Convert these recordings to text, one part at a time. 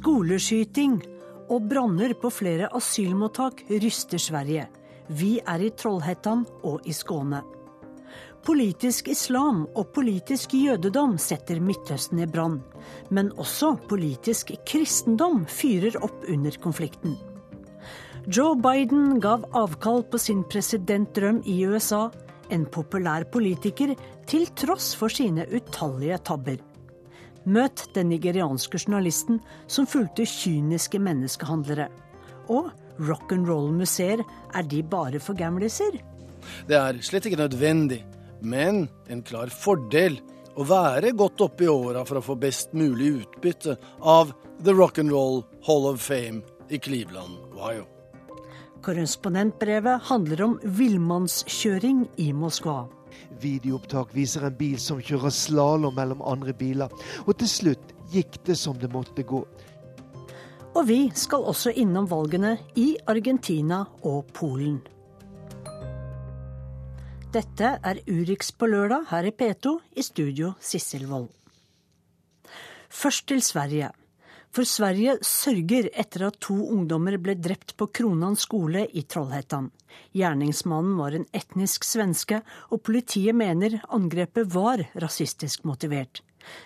Skoleskyting og branner på flere asylmottak ryster Sverige. Vi er i Trollhättan og i Skåne. Politisk islam og politisk jødedom setter Midtøsten i brann. Men også politisk kristendom fyrer opp under konflikten. Joe Biden gav avkall på sin presidentdrøm i USA, en populær politiker, til tross for sine utallige tabber. Møt den nigerianske journalisten som fulgte kyniske menneskehandlere. Og rock'n'roll-museer, er de bare for gamliser? Det er slett ikke nødvendig, men en klar fordel å være godt oppe i åra for å få best mulig utbytte av The Rock'n'Roll Hall of Fame i Cleveland, Ohio. Korrespondentbrevet handler om villmannskjøring i Moskva. Videoopptak viser en bil som kjører slalåm mellom andre biler. Og til slutt gikk det som det måtte gå. Og vi skal også innom valgene i Argentina og Polen. Dette er Urix på lørdag her i P2, i studio Sissel Wold. Først til Sverige. For Sverige sørger etter at to ungdommer ble drept på Kronan skole i Trollhättan. Gjerningsmannen var en etnisk svenske, og politiet mener angrepet var rasistisk motivert.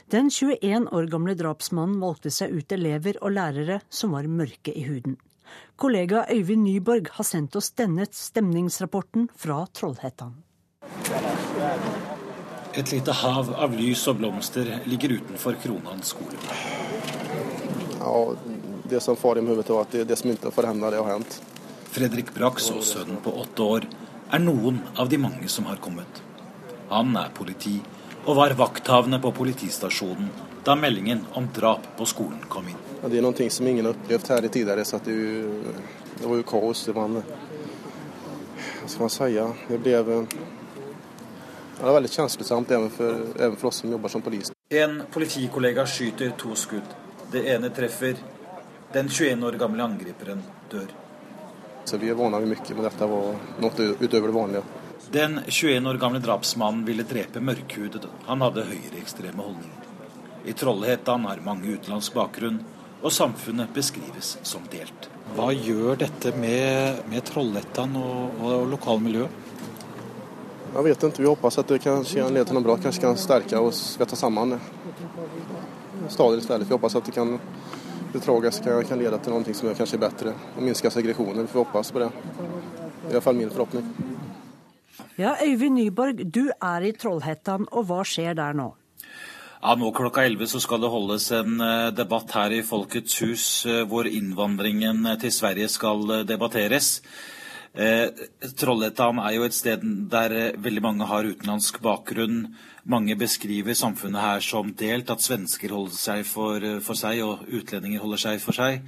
Den 21 år gamle drapsmannen valgte seg ut elever og lærere som var mørke i huden. Kollega Øyvind Nyborg har sendt oss denne stemningsrapporten fra Trollhättan. Et lite hav av lys og blomster ligger utenfor Kronan skole. Ja, det som far i hodet var at det, det som ikke får hende, det har hendt. Fredrik og sønnen på åtte år, er noen av de mange som har kommet. Han er politi og var vakthavende på politistasjonen da meldingen om drap på skolen kom inn. Ja, det er noe som ingen har opplevd her tidligere, så det, jo, det, var jo kaos. Det var Hva skal man si? Det ble ja, det var veldig følsomt, også for, även for oss som jobber som polis. En politikollega skyter to skudd. Det ene treffer. Den 21 år gamle angriperen dør. Så vi er vana mye, men dette var noe utover det vanlige. Den 21 år gamle drapsmannen ville drepe mørkhudet. Han hadde høyreekstreme holdninger. I Trollhättan har mange utenlandsk bakgrunn, og samfunnet beskrives som delt. Hva gjør dette med, med Trollhättan og, og lokalmiljøet? Jeg vet ikke. Vi håper at det kan lede til noe bra. Kanskje kan sterke oss, svette sammen staden istället. Vi hoppas att det, kan, det tragiska kan, kan leda till någonting som är kanske är bättre och minska segregationen. Vi får hoppas på det. Det er i hvert fall min forhåpning. Ja, Øyvind Nyborg, du er i Trollhättan, og hva skjer der nå? Ja, Nå klokka 11 så skal det holdes en eh, debatt her i Folkets hus eh, hvor innvandringen til Sverige skal debatteres. Eh, Trollhättan er jo et sted der veldig mange har utenlandsk bakgrunn. Mange beskriver samfunnet her som delt, at svensker holder seg for, for seg og utlendinger holder seg for seg.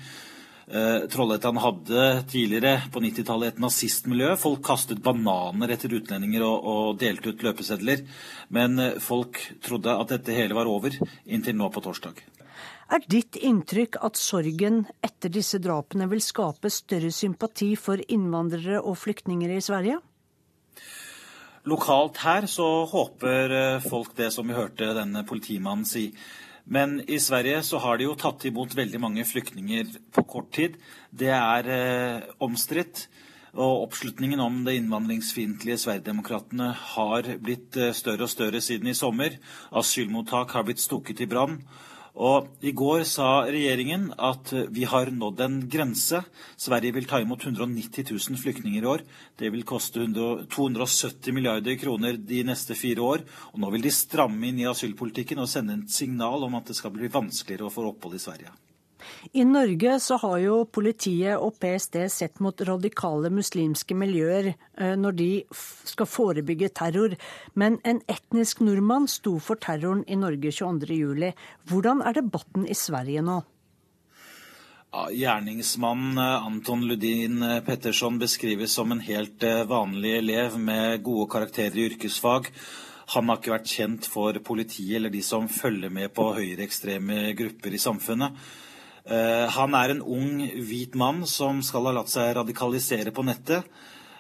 Eh, Trollhättan hadde tidligere på 90-tallet et nazistmiljø. Folk kastet bananer etter utlendinger og, og delte ut løpesedler. Men eh, folk trodde at dette hele var over, inntil nå på torsdag. Er ditt inntrykk at sorgen etter disse drapene vil skape større sympati for innvandrere og flyktninger i Sverige? Lokalt her så håper eh, folk det som vi hørte denne politimannen si. Men i Sverige så har de jo tatt imot veldig mange flyktninger på kort tid. Det er eh, omstridt. Og oppslutningen om det innvandringsfiendtlige Sverigedemokraterna har blitt eh, større og større siden i sommer. Asylmottak har blitt stukket i brann. Og I går sa regjeringen at vi har nådd en grense. Sverige vil ta imot 190 000 flyktninger i år. Det vil koste 270 milliarder kroner de neste fire år. Og nå vil de stramme inn i asylpolitikken og sende et signal om at det skal bli vanskeligere å få opphold i Sverige. I Norge så har jo politiet og PST sett mot radikale muslimske miljøer eh, når de skal forebygge terror. Men en etnisk nordmann sto for terroren i Norge 22.07. Hvordan er debatten i Sverige nå? Gjerningsmannen eh, Anton Ludin eh, Petterson beskrives som en helt vanlig elev med gode karakterer i yrkesfag. Han har ikke vært kjent for politiet eller de som følger med på høyreekstreme grupper i samfunnet. Eh, han er en ung, hvit mann som skal ha latt seg radikalisere på nettet.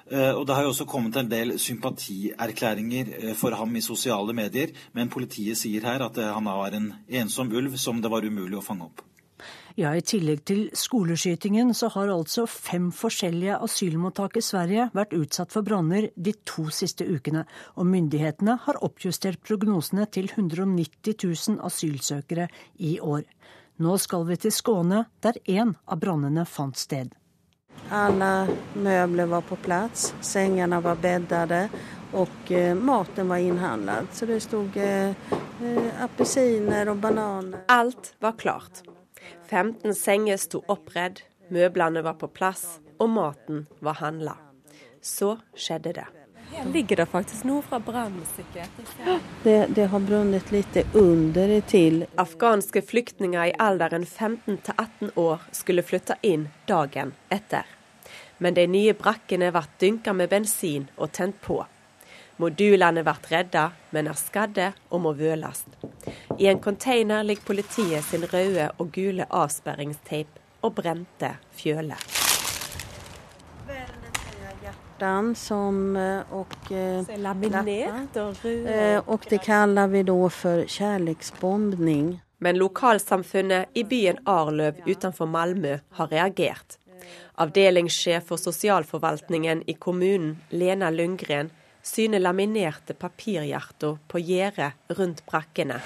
Eh, og Det har jo også kommet en del sympatierklæringer eh, for ham i sosiale medier, men politiet sier her at han er en ensom ulv som det var umulig å fange opp. Ja, I tillegg til skoleskytingen så har altså fem forskjellige asylmottak i Sverige vært utsatt for branner de to siste ukene, og myndighetene har oppjustert prognosene til 190 000 asylsøkere i år. Nå skal vi til Skåne, der én av brannene fant sted. Alle møbler var på plass, sengene var beddede, og eh, maten var innhandlet. Så det sto eh, eh, appelsiner og bananer. Alt var klart. 15 senger sto oppredd, møblene var på plass, og maten var handla. Så skjedde det. Her ligger det faktisk noe fra brannsikkerhet. Det, det har brunnet litt under til. Afghanske flyktninger i alderen 15 til 18 år skulle flytte inn dagen etter. Men de nye brakkene ble dynka med bensin og tent på. Modulene ble redda, men er skadde og må vøles. I en container ligger politiet sin røde og gule avsperringsteip og brente fjøler. Som, og, Laminert och rød. Og det kaller vi da for kärleksbombning. Men lokalsamfunnet i byen Arløv utenfor Malmö har reagert. Avdelingssjef for sosialforvaltningen i kommunen, Lena Lundgren, syner laminerte papirhjerter på gjerdet rundt brakkene.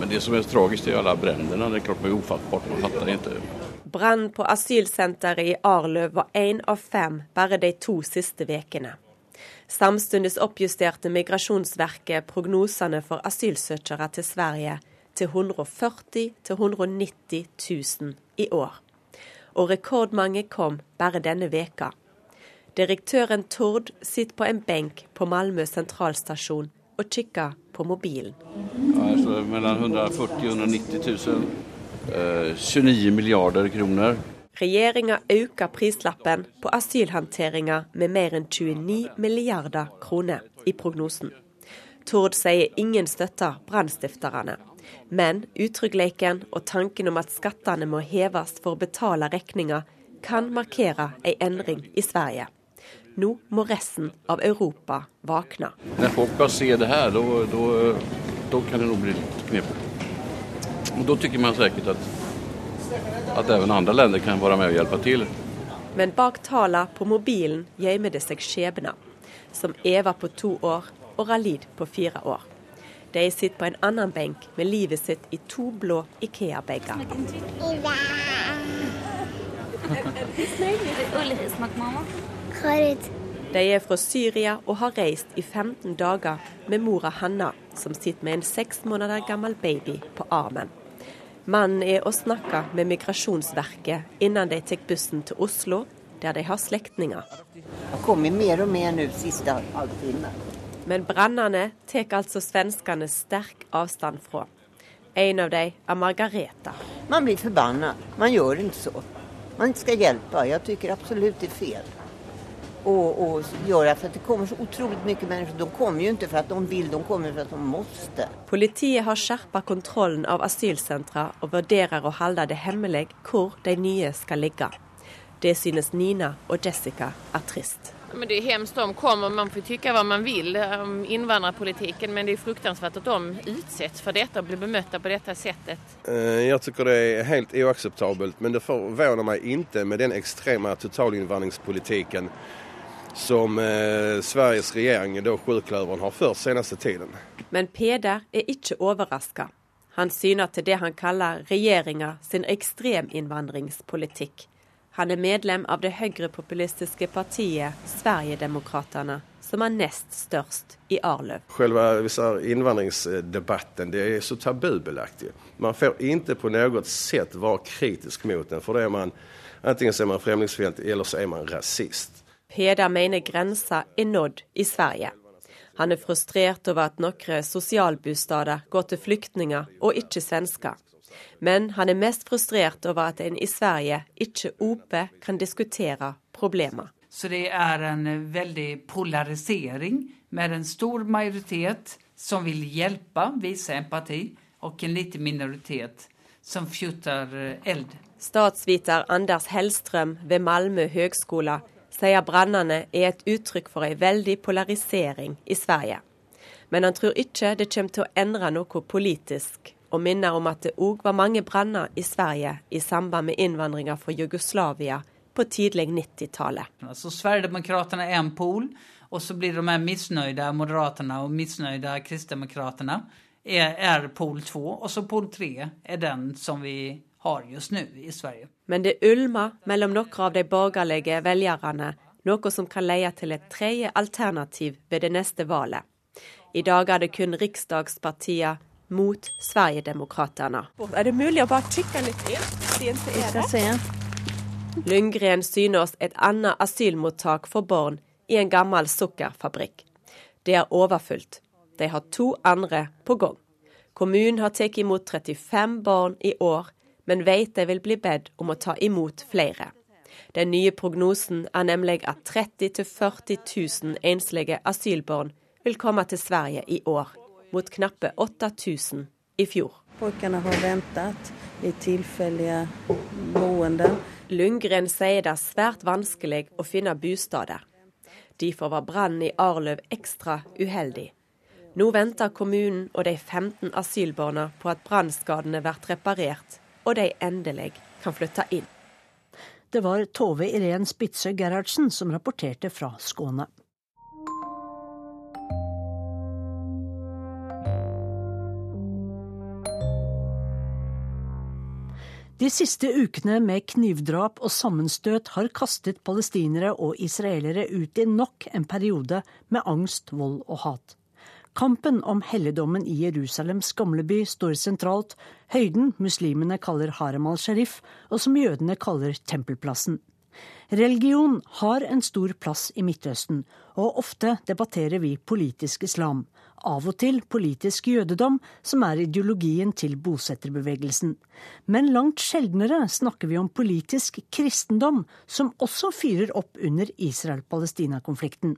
Men det som er tragisk, er alle brannene. Det er klart det er ufattbart. Man fatter ikke. Brann på asylsenteret i Arløv var én av fem bare de to siste ukene. Samtidig oppjusterte Migrasjonsverket prognosene for asylsøkere til Sverige til 140 000-190 000 i år. Og rekordmange kom bare denne veka. Direktøren Tord sitter på en benk på Malmö sentralstasjon og kikker på mobilen. Ja, altså, mellom 140 og 190 000. Eh, 29 milliarder kroner. Regjeringa øker prislappen på asylhåndteringa med mer enn 29 milliarder kroner i prognosen. Tord sier ingen støtter brannstifterne. Men utryggleiken og tanken om at skattene må heves for å betale regninga, kan markere ei endring i Sverige. Nå må resten av Europa våkne. Når folk bare ser det her, da kan det nok bli litt knepig. Da syns man sikkert at, at även andre länder kan være med og hjelpe til. Men bak tala på mobilen gjemmer det seg skjebner. Som Eva på to år og Ralid på fire år. De sitter på en annen benk med livet sitt i to blå Ikea-bager. De er fra Syria og har reist i 15 dager med mora Hanna, som sitter med en seks måneder gammel baby på armen. Mannen er og snakker med Migrasjonsverket innan de tar bussen til Oslo, der de har slektninger. Det kommer mer og mer nå siste halvtime. Men brannene tar altså svenskene sterk avstand fra. En av dem er Margareta. Man blir forbanna. Man gjør ikke så. Man skal hjelpe. Jeg syns absolutt det er feil. Og, göra. gjøre, att Det kommer så utrolig mye mennesker. De kommer jo ikke for at de vil, de kommer for at de måste. Politiet har skärpt kontrollen av asylcentra og vurderer å hålla det hemmelig hvor de nye skal ligge. Det synes Nina og Jessica er trist. Men det er hemskt de kommer, man får tycka hva man vil om invandrarpolitiken men det er fruktansvärt at de utsätts for dette og blir bemötta på dette settet. Jeg tycker det er helt oacceptabelt men det forvåner meg ikke med den ekstreme totalinnvandringspolitikken som eh, Sveriges regjering, da Sjukløveren har ført seneste tiden. Men Peder er ikke overraska. Han syner til det han kaller regjeringa sin ekstreminnvandringspolitikk. Han er medlem av det høyrepopulistiske partiet Sverigedemokraterna, som er nest størst i Arlöv. Selve innvandringsdebatten det er så tabubelagt. Man får ikke på noe sett være kritisk mot den, for det er man, enten er man fremmedfiendtlig eller så er man rasist. Peder mener grensa er nådd i Sverige. Han er frustrert over at noen sosialbosteder går til flyktninger og ikke svensker. Men han er mest frustrert over at en i Sverige ikke ope kan diskutere problemer. Så det er en veldig polarisering med en stor majoritet som vil hjelpe, vise empati, og en liten minoritet som fjutter eld. Statsviter Anders Hellstrøm ved Malmö høgskole sier brannene er et uttrykk for en veldig polarisering i Sverige. Men han tror ikke det kommer til å endre noe politisk og minner om at det òg var mange branner i Sverige i samband med innvandringa fra Jugoslavia på tidlig 90-tallet. Altså, Sverigedemokraterna er en pol, og så blir de her misnøyde Moderaterna og misnøyde Kristdemokraterna er, er pol to, og så pol tre er den som vi har just nå i Sverige. Men det ulmer mellom noen av de borgerlige velgerne, noe som kan leie til et tredje alternativ ved det neste valget. I dag er det kun riksdagspartiene mot Sverigedemokraterna. Er det mulig å bare kikke litt inn? Siden det er det. Lundgren syner oss et annet asylmottak for barn i en gammel sukkerfabrikk. Det er overfylt. De har to andre på gang. Kommunen har tatt imot 35 barn i år, men vet de vil bli bedt om å ta imot flere. Den nye prognosen er nemlig at 30 000-40 000 enslige asylbarn vil komme til Sverige i år, mot knappe 8000 i fjor. Folkene har ventet i tilfeldige boenden. Lundgren sier det er svært vanskelig å finne bosteder. Derfor var brannen i Arløv ekstra uheldig. Nå venter kommunen og de 15 asylbarna på at brannskadene blir reparert, og de endelig kan flytte inn. Det var Tove Irén Spitsø Gerhardsen som rapporterte fra Skåne. De siste ukene med knivdrap og sammenstøt har kastet palestinere og israelere ut i nok en periode med angst, vold og hat. Kampen om helligdommen i Jerusalems gamleby står sentralt, høyden muslimene kaller Harem al-Sharif, og som jødene kaller Tempelplassen. Religion har en stor plass i Midtøsten, og ofte debatterer vi politisk islam, av og til politisk jødedom, som er ideologien til bosetterbevegelsen. Men langt sjeldnere snakker vi om politisk kristendom, som også fyrer opp under Israel-Palestina-konflikten.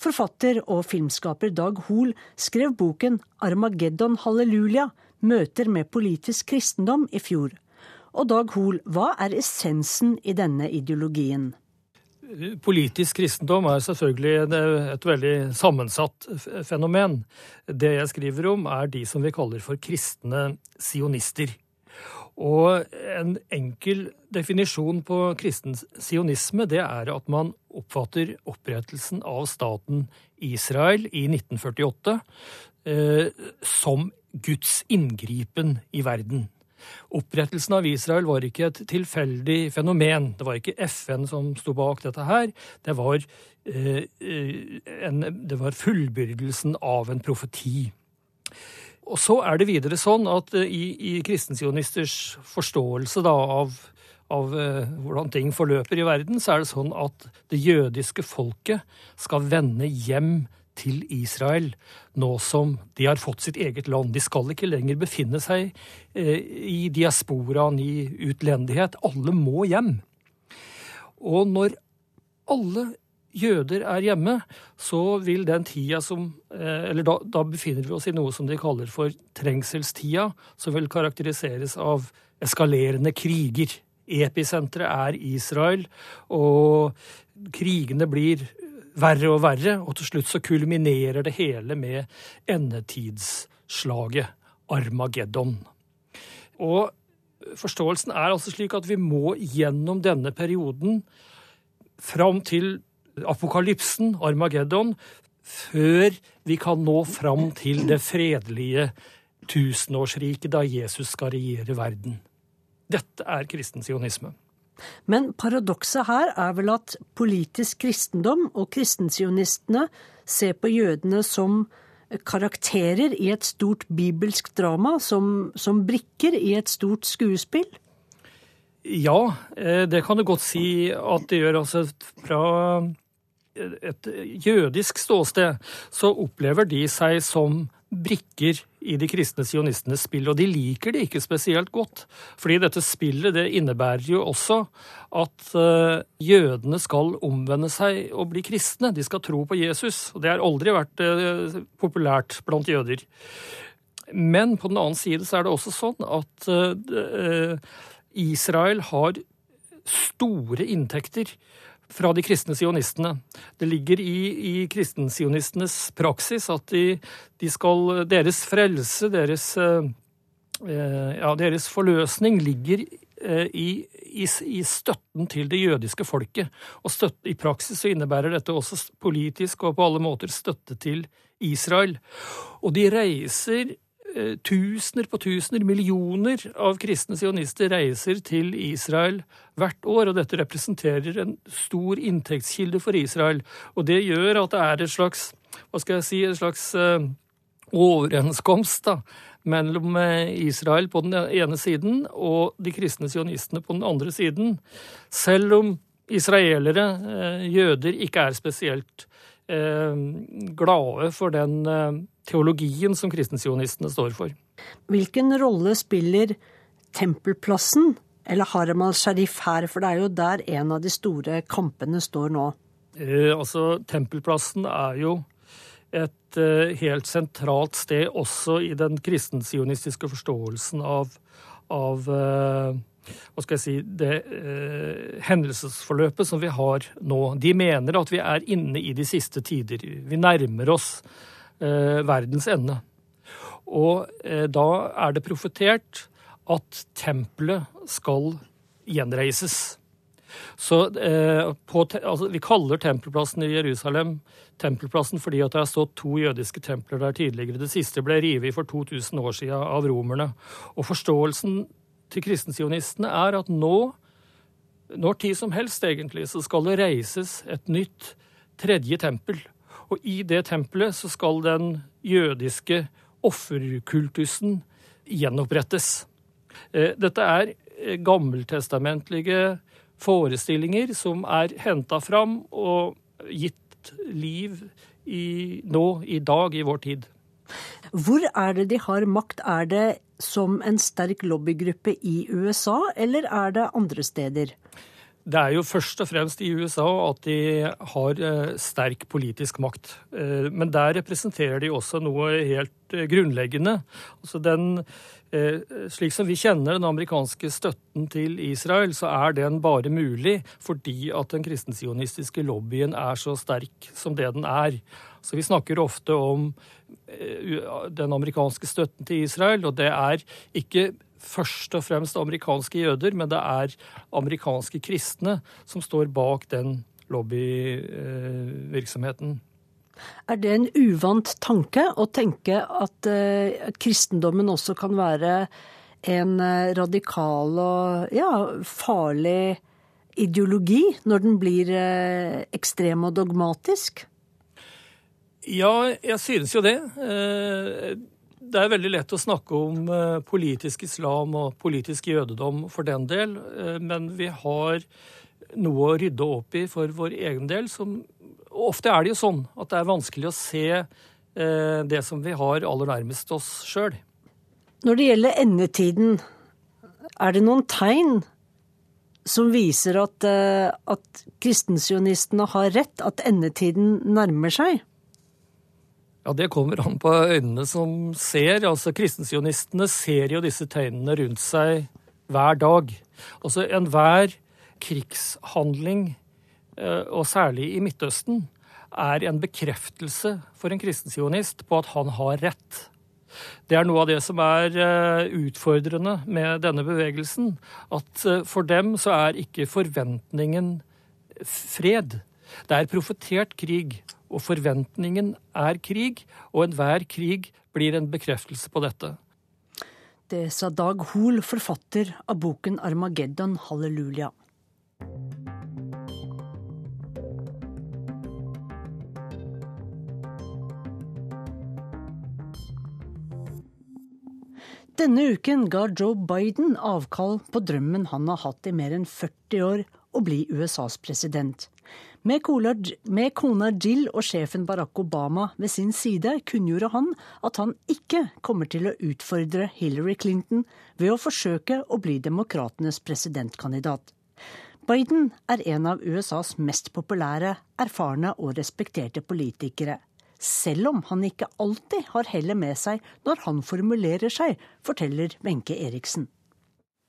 Forfatter og filmskaper Dag Hoel skrev boken 'Armageddon halleluja møter med politisk kristendom' i fjor. Og Dag Hoel, hva er essensen i denne ideologien? Politisk kristendom er selvfølgelig et veldig sammensatt fenomen. Det jeg skriver om, er de som vi kaller for kristne sionister. Og en enkel definisjon på kristen sionisme, det er at man oppfatter opprettelsen av staten Israel i 1948 eh, som Guds inngripen i verden. Opprettelsen av Israel var ikke et tilfeldig fenomen. Det var ikke FN som sto bak dette her. Det var, eh, en, det var fullbyrdelsen av en profeti. Og så er det videre sånn at eh, i, i kristensionisters forståelse da, av, av uh, hvordan ting forløper i verden, så er det sånn at det jødiske folket skal vende hjem til Israel nå som de har fått sitt eget land. De skal ikke lenger befinne seg uh, i diasporaen, i utlendighet. Alle må hjem. Og når alle jøder er hjemme, så vil den tida som eh, Eller da, da, befinner vi oss i noe som de kaller for trengselstida, som vil karakteriseres av eskalerende kriger. Episenteret er Israel, og krigene blir verre og verre, og til slutt så kulminerer det hele med endetidsslaget Armageddon. Og forståelsen er altså slik at vi må gjennom denne perioden fram til apokalypsen, Armageddon, før vi kan nå fram til det fredelige tusenårsriket da Jesus skal regjere verden. Dette er kristen sionisme. Men paradokset her er vel at politisk kristendom og kristensionistene ser på jødene som karakterer i et stort bibelsk drama, som, som brikker i et stort skuespill? Ja, eh, det kan du godt si at det gjør. Altså fra et jødisk ståsted så opplever de seg som brikker i de kristne sionistenes spill, og de liker det ikke spesielt godt. Fordi dette spillet det innebærer jo også at uh, jødene skal omvende seg og bli kristne. De skal tro på Jesus. og Det har aldri vært uh, populært blant jøder. Men på den annen side så er det også sånn at uh, Israel har store inntekter fra de kristne sionistene. Det ligger i, i kristensionistenes praksis at de, de, skal Deres frelse, deres uh, ja, deres forløsning ligger i, i, i, støtten til det jødiske folket. Og støtte, i praksis så innebærer dette også politisk og på alle måter støtte til Israel. Og de reiser Eh, tusener på tusener, millioner av kristne sionister reiser til Israel hvert år, og dette representerer en stor inntektskilde for Israel. Og det gjør at det er et slags, hva skal jeg si, en slags uh, overenskomst da, mellom eh, Israel på den ene siden og de kristne sionistene på den andre siden. Selv om israelere, jøder, ikke er spesielt glade for den teologien som kristensionistene står for. Hvilken rolle spiller Tempelplassen eller Haram al-Sharif her, for det er jo der en av de store kampene står nå? Eh, altså, Tempelplassen er jo et eh, helt sentralt sted også i den kristensionistiske forståelsen av, av eh, hva skal jeg si, det eh, hendelsesforløpet som vi har nå. De mener at vi er inne i de siste tider. Vi nærmer oss verdens ende. Og eh, da er det profetert at tempelet skal gjenreises. Så eh, på, altså, Vi kaller tempelplassen i Jerusalem tempelplassen fordi at det har stått to jødiske templer der tidligere. Det siste ble revet for 2000 år siden av romerne. Og forståelsen til kristensionistene er at nå, når tid som helst egentlig, så skal det reises et nytt tredje tempel. Og i det tempelet så skal den jødiske offerkultusen gjenopprettes. Eh, dette er eh, gammeltestamentlige forestillinger som er henta fram og gitt liv i, nå, i dag, i vår tid. Hvor er det de har makt? Er det som en sterk lobbygruppe i USA, eller er det andre steder? Det er jo først og fremst i USA at de har eh, sterk politisk makt. Eh, men der representerer de også noe helt eh, grunnleggende. Altså den, slik som vi kjenner den amerikanske støtten til Israel, så er den bare mulig fordi at den kristensionistiske lobbyen er så sterk som det den er. Så Vi snakker ofte om den amerikanske støtten til Israel, og det er ikke først og fremst amerikanske jøder, men det er amerikanske kristne som står bak den lobbyvirksomheten. Er det en uvant tanke å tenke at uh, kristendommen også kan være en uh, radikal og ja, farlig ideologi når den blir uh, ekstrem og dogmatisk? Ja, jeg synes jo det det er veldig lett å snakke om eh, politisk islam og politisk jødedom for den del, eh, men vi har noe å rydde opp i for vår egen del. Som, ofte er det jo sånn at det er vanskelig å se eh, det som vi har aller nærmest oss sjøl. Når det gjelder endetiden, er det noen tegn som viser at, at kristensionistene har rett, at endetiden nærmer seg? Ja, Det kommer an på øynene som ser. Altså, Kristensionistene ser jo disse tegnene rundt seg hver dag. Altså, Enhver krigshandling, eh, og særlig i Midtøsten, er en bekreftelse for en kristensionist på at han har rett. Det er noe av det som er eh, utfordrende med denne bevegelsen. At eh, for dem så er ikke forventningen fred. Det er profetert krig. Og forventningen er krig, og enhver krig blir en bekreftelse på dette. Det sa Dag Hoel, forfatter av boken 'Armageddon Halleluja'. Denne uken ga Joe Biden avkall på drømmen han har hatt i mer enn 40 år, å bli USAs president. Med kona Jill og sjefen Barack Obama ved sin side kunngjorde han at han ikke kommer til å utfordre Hillary Clinton ved å forsøke å bli demokratenes presidentkandidat. Biden er en av USAs mest populære, erfarne og respekterte politikere. Selv om han ikke alltid har hellet med seg når han formulerer seg, forteller Wenche Eriksen.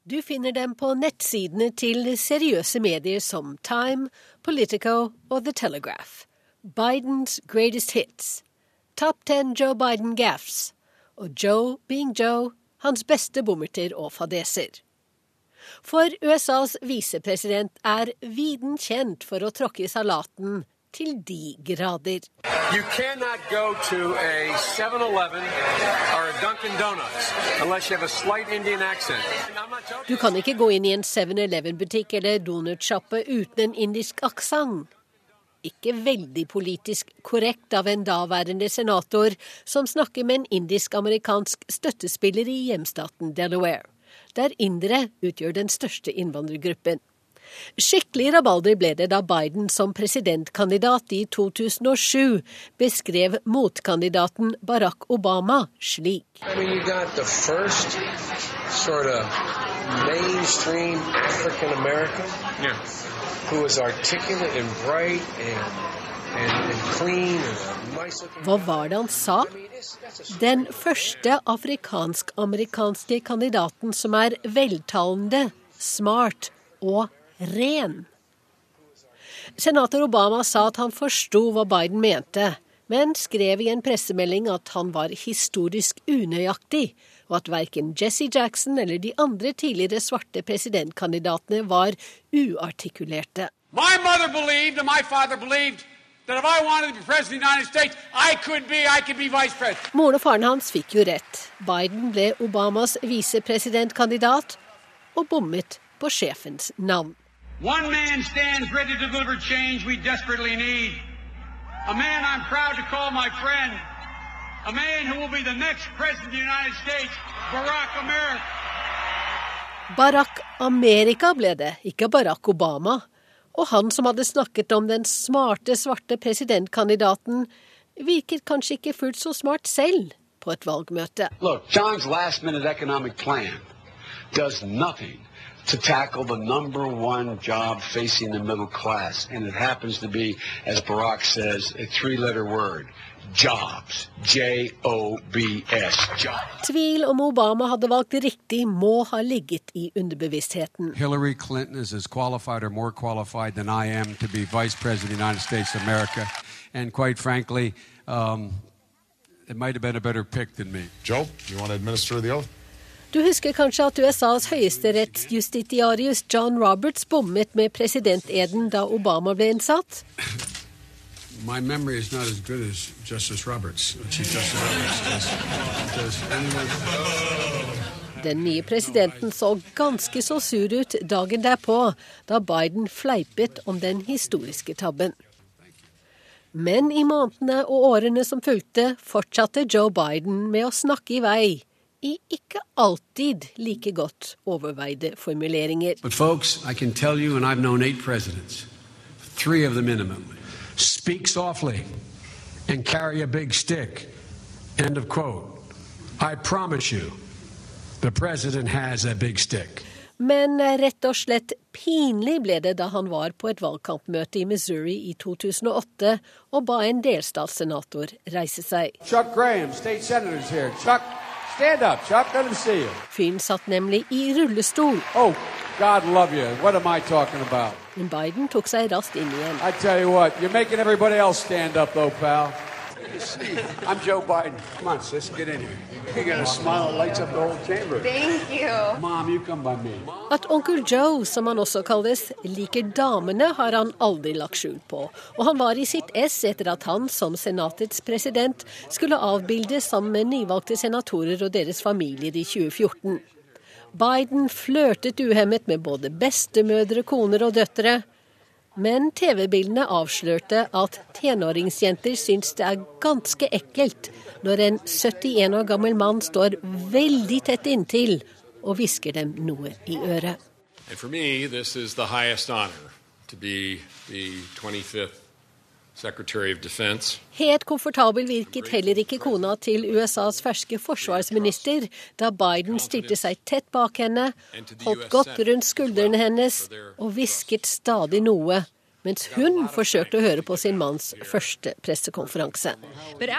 Du finner dem på nettsidene til seriøse medier som Time, Politico og The Telegraph. Bidens greatest hits, Top ten Joe Biden gaffes og Joe being Joe hans beste bommerter og fadeser. For USAs visepresident er viden kjent for å tråkke i salaten til de grader. You cannot go to a 7-Eleven or a Dunkin' Donuts unless you have a slight Indian accent. Du kan ikke gå inn i en 7-Eleven-butikk eller donutsjappe uten en indisk aksent. Ikke veldig politisk korrekt av en daværende senator som snakker med en indisk-amerikansk støttespiller i hjemstaten Delaware, der indere utgjør den største innvandrergruppen. Skikkelig rabalder ble det da Biden som presidentkandidat i 2007 beskrev motkandidaten Barack Obama slik. I mean, sort of mainstream African American yeah. who is articulate and bright and, and, and clean and nice looking. Hva var det han sa? Den første afrikansk-amerikanske kandidaten som er veltalende, smart og ren. Senator Obama sa at han forsto hva Biden mente, men skrev i en pressemelding at han var historisk unøyaktig, og at verken Jesse Jackson eller de andre tidligere svarte presidentkandidatene var uartikulerte. My mother believed, and my father believed, Moren og faren hans fikk jo rett. Biden ble Obamas visepresidentkandidat og bommet på sjefens navn. One man stands ready to deliver change we desperately need. A man I'm proud to call my friend. A man who will be the next president of the United States, Barack America. Barack Amerika ble det, ikke Barack Obama. Og han som hadde snakket om den smarte, svarte presidentkandidaten, virket kanskje ikke fullt så smart selv på et valgmøte. Look, John's last minute economic plan does nothing to tackle the number one job facing the middle class. And it happens to be, as Barack says, a three-letter word. Jobs. J-O-B-S. Jobs. Tvil om Obama hadde valgt riktig, må ha ligget i underbevisstheten. Hillary Clinton is as qualified or more qualified than I am to be vice president of the United States of America. And quite frankly, um, it might have been a better pick than me. Joe, you want to administer the oath? Du husker kanskje at USAs høyesterettsjustitiarius John Roberts bommet med presidenteden da Obama ble innsatt? My memory is not as good as Justice Roberts. Chief Justice Roberts. Does, does anyone... Den nye presidenten så ganske så sur ut dagen derpå, da Biden fleipet om den historiske tabben. Men i månedene og årene som fulgte, fortsatte Joe Biden med å snakke i vei i ikke alltid like godt overveide formuleringer. But folks, I can tell you, and I've known eight presidents, three of the minimum, speak softly and carry a big stick. End of quote. I promise you, the president has a big stick. Men rett og slett pinlig ble det da han var på et valgkampmøte i Missouri i 2008 og ba en delstatssenator reise seg. Chuck Graham, state senator's here. Chuck, Stand up, Chuck. Let him see you. Fyren satt nemlig i rullestol. Oh, God love you. What am I talking about? Men Biden tok seg raskt inn igjen. I tell you what, you're making everybody else stand up though, pal. I'm Joe Biden. Come on, sis, get in here. You got a smile that lights up the whole chamber. Thank you. Mom, you come by me. At onkel Joe, som han også kalles, liker damene, har han aldri lagt skjul på. Og han var i sitt ess etter at han, som senatets president, skulle avbildes sammen med nyvalgte senatorer og deres familier i 2014. Biden flørtet uhemmet med både bestemødre, koner og døtre. Men TV-bildene avslørte at tenåringsjenter syns det er ganske ekkelt når en 71 år gammel mann står veldig tett inntil og hvisker dem noe i øret. For me, this is the highest honor to be the 25th Helt komfortabel virket heller ikke kona til USAs ferske forsvarsminister da Biden stilte seg tett bak henne, holdt godt rundt skuldrene hennes og hvisket stadig noe mens hun forsøkte å høre på sin manns første pressekonferanse. Det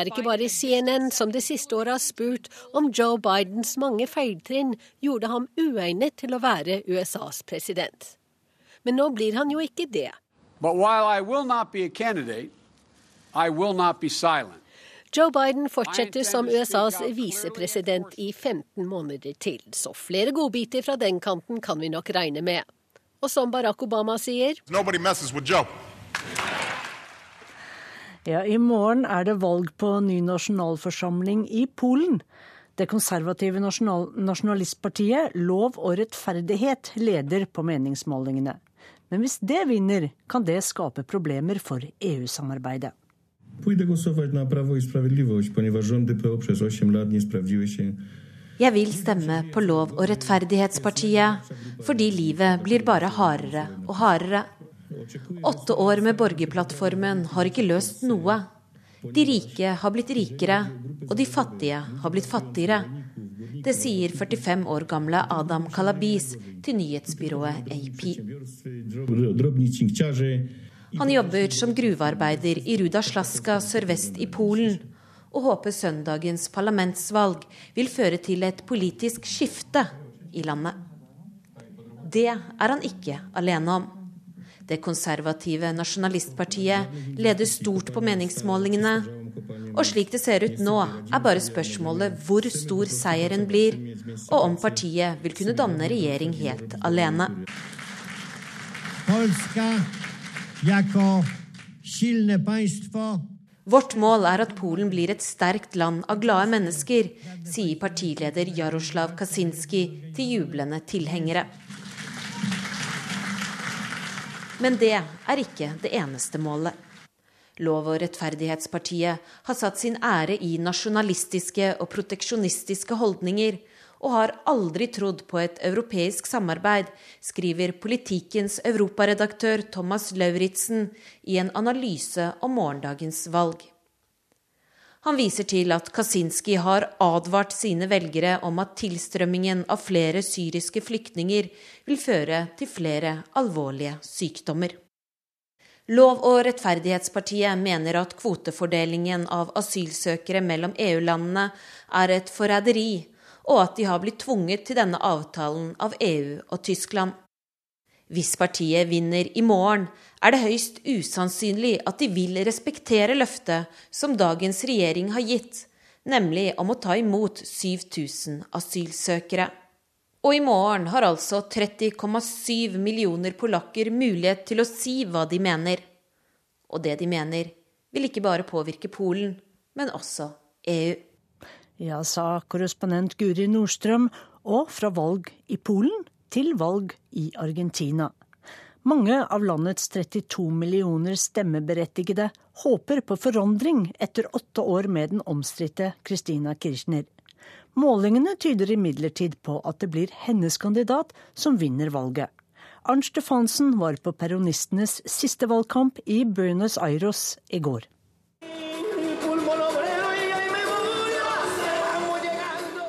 er ikke bare CNN som det siste året har spurt om Joe Bidens mange feiltrinn gjorde ham uegnet til å være USAs president. Men nå blir han jo ikke det. But while I will not be a candidate, I will not be silent. Joe Biden fortsetter som USAs visepresident i 15 måneder til, så flere godbiter fra den kanten kan vi nok regne med. Og som Barack Obama sier Ja, I morgen er det valg på ny nasjonalforsamling i Polen. Det konservative nasjonal nasjonalistpartiet Lov og rettferdighet leder på meningsmålingene. Men hvis det vinner, kan det skape problemer for EU-samarbeidet. Jeg vil stemme på Lov- og rettferdighetspartiet fordi livet blir bare hardere og hardere. Åtte år med borgerplattformen har ikke løst noe. De rike har blitt rikere, og de fattige har blitt fattigere. Det sier 45 år gamle Adam Kalabis til nyhetsbyrået AP. Han jobber som gruvearbeider i Rudaslaska sørvest i Polen, og håper søndagens parlamentsvalg vil føre til et politisk skifte i landet. Det er han ikke alene om. Det konservative nasjonalistpartiet leder stort på meningsmålingene. Og slik det ser ut nå, er bare spørsmålet hvor stor seieren blir, og om partiet vil kunne danne regjering helt alene. Polska Vårt mål er at Polen blir et sterkt land av glade mennesker, sier partileder Jaroslav Kaczynski til jublende tilhengere. Men det er ikke det eneste målet. Lov- og rettferdighetspartiet har satt sin ære i nasjonalistiske og proteksjonistiske holdninger, og har aldri trodd på et europeisk samarbeid, skriver Politikkens europaredaktør Thomas Lauritzen i en analyse om morgendagens valg. Han viser til at Kaczynski har advart sine velgere om at tilstrømmingen av flere syriske flyktninger vil føre til flere alvorlige sykdommer. Lov- og rettferdighetspartiet mener at kvotefordelingen av asylsøkere mellom EU-landene er et forræderi og at de har blitt tvunget til denne avtalen av EU og Tyskland. Hvis partiet vinner i morgen, er det høyst usannsynlig at de vil respektere løftet som dagens regjering har gitt, nemlig om å ta imot 7000 asylsøkere. Og i morgen har altså 30,7 millioner polakker mulighet til å si hva de mener. Og det de mener, vil ikke bare påvirke Polen, men også EU. Ja, sa korrespondent Guri Nordstrøm, og fra valg i Polen til valg i Argentina. Mange av landets 32 millioner stemmeberettigede håper på forandring etter åtte år med den omstridte Christina Kirchner. Målingene tyder imidlertid på at det blir hennes kandidat som vinner valget. Arnt Stefansen var på peronistenes siste valgkamp i Buenos Aires i går.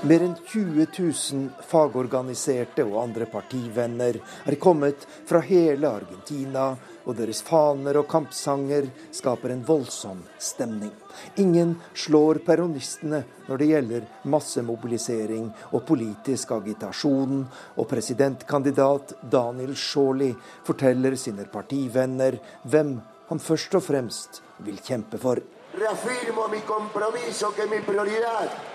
Mer enn 20 000 fagorganiserte og andre partivenner er kommet fra hele Argentina, og deres faner og kampsanger skaper en voldsom stemning. Ingen slår peronistene når det gjelder massemobilisering og politisk agitasjon, og presidentkandidat Daniel Shauli forteller sine partivenner hvem han først og fremst vil kjempe for. Reafirmo mi compromiso que mi prioridad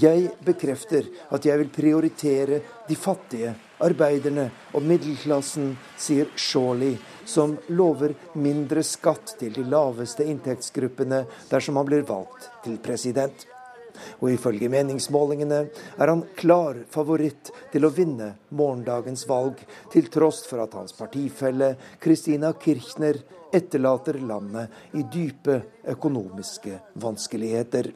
jeg bekrefter at jeg vil prioritere de fattige, arbeiderne og middelklassen, sier Shawley, som lover mindre skatt til de laveste inntektsgruppene dersom han blir valgt til president. Og ifølge meningsmålingene er han klar favoritt til å vinne morgendagens valg, til tross for at hans partifelle Christina Kirchner etterlater landet i dype økonomiske vanskeligheter.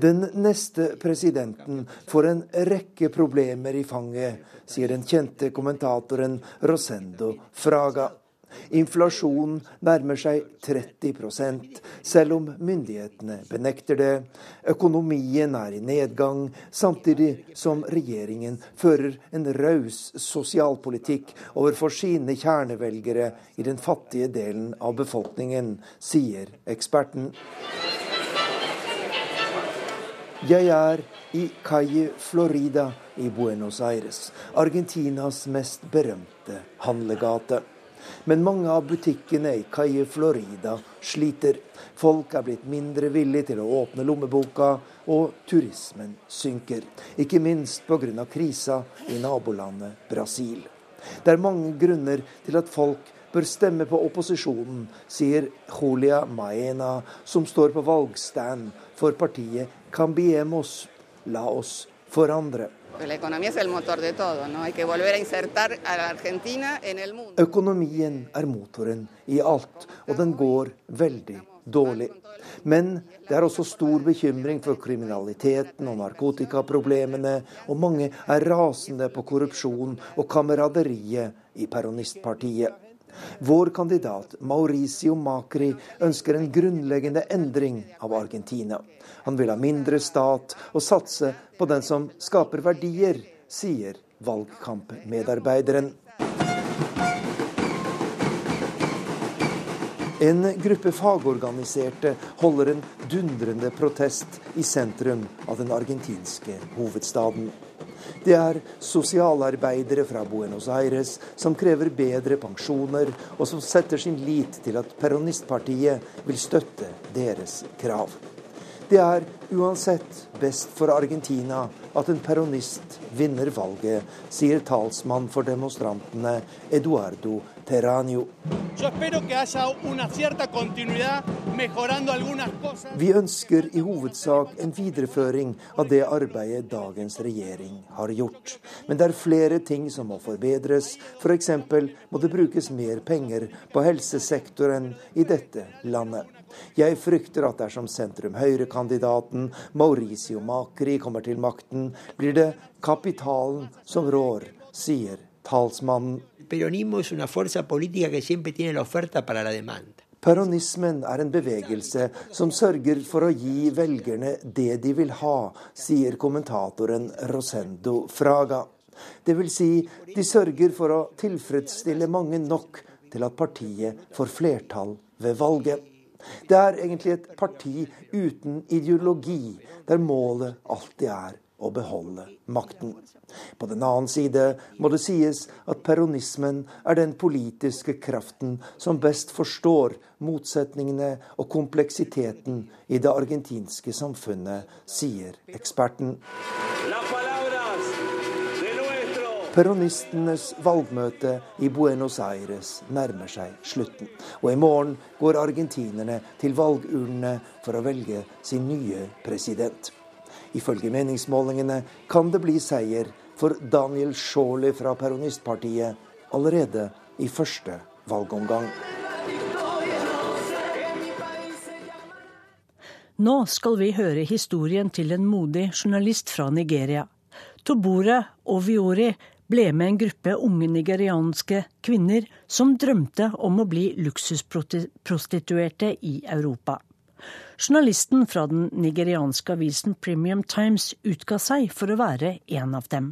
Den neste presidenten får en rekke problemer i fanget, sier den kjente kommentatoren Rosendo Fraga. Inflasjonen nærmer seg 30 selv om myndighetene benekter det. Økonomien er i nedgang, samtidig som regjeringen fører en raus sosialpolitikk overfor sine kjernevelgere i den fattige delen av befolkningen, sier eksperten. Jeg er i Calle Florida i Buenos Aires, Argentinas mest berømte handlegate. Men mange av butikkene i Caye Florida sliter. Folk er blitt mindre villige til å åpne lommeboka, og turismen synker. Ikke minst pga. krisa i nabolandet Brasil. Det er mange grunner til at folk bør stemme på opposisjonen, sier Julia Maena, som står på valgstand for partiet Cambiemos, la oss forandre. Økonomien er motoren i alt, og den går veldig dårlig. Men det er også stor bekymring for kriminaliteten og narkotikaproblemene, og mange er rasende på korrupsjon og kameraderiet i peronistpartiet. Vår kandidat Mauricio Macri ønsker en grunnleggende endring av Argentina. Han vil ha mindre stat og satse på den som skaper verdier, sier valgkampmedarbeideren. En gruppe fagorganiserte holder en dundrende protest i sentrum av den argentinske hovedstaden. Det er sosialarbeidere fra Buenos Aires som krever bedre pensjoner, og som setter sin lit til at peronistpartiet vil støtte deres krav. Det er uansett best for Argentina at en peronist vinner valget, sier talsmann for demonstrantene Eduardo Terranio. Vi ønsker i hovedsak en videreføring av det arbeidet dagens regjering har gjort. Men det er flere ting som må forbedres. F.eks. må det brukes mer penger på helsesektoren i dette landet. Jeg frykter at dersom sentrum-høyre-kandidaten Mauricio Macri kommer til makten, blir det kapitalen som rår, sier talsmannen. Peronismen er en bevegelse som sørger for å gi velgerne det de vil ha, sier kommentatoren Rosendo Fraga. Det vil si, de sørger for å tilfredsstille mange nok til at partiet får flertall ved valget. Det er egentlig et parti uten ideologi, der målet alltid er å beholde makten. På den annen side må det sies at peronismen er den politiske kraften som best forstår motsetningene og kompleksiteten i det argentinske samfunnet, sier eksperten. Peronistenes valgmøte i Buenos Aires nærmer seg slutten. Og i morgen går argentinerne til valgurnene for å velge sin nye president. Ifølge meningsmålingene kan det bli seier for Daniel Sjåli fra peronistpartiet allerede i første valgomgang. Nå skal vi høre historien til en modig journalist fra Nigeria. Tobore Oviori ble med en gruppe unge nigerianske kvinner som drømte om å bli luksusprostituerte i Europa. Journalisten fra den nigerianske avisen Premium Times utga seg for å være en av dem.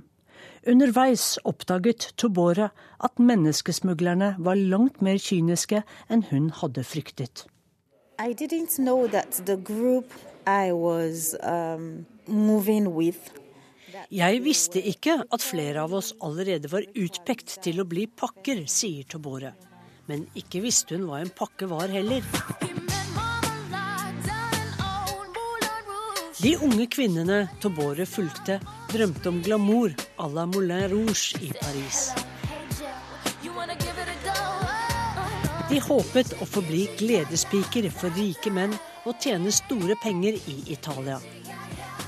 Underveis oppdaget Tobora at menneskesmuglerne var langt mer kyniske enn hun hadde fryktet. I didn't know that the group I was um, moving with jeg visste ikke at flere av oss allerede var utpekt til å bli pakker, sier Tobore. Men ikke visste hun hva en pakke var heller. De unge kvinnene Tobore fulgte, drømte om glamour à la Moulin Rouge i Paris. De håpet å få bli gledespiker for rike menn og tjene store penger i Italia.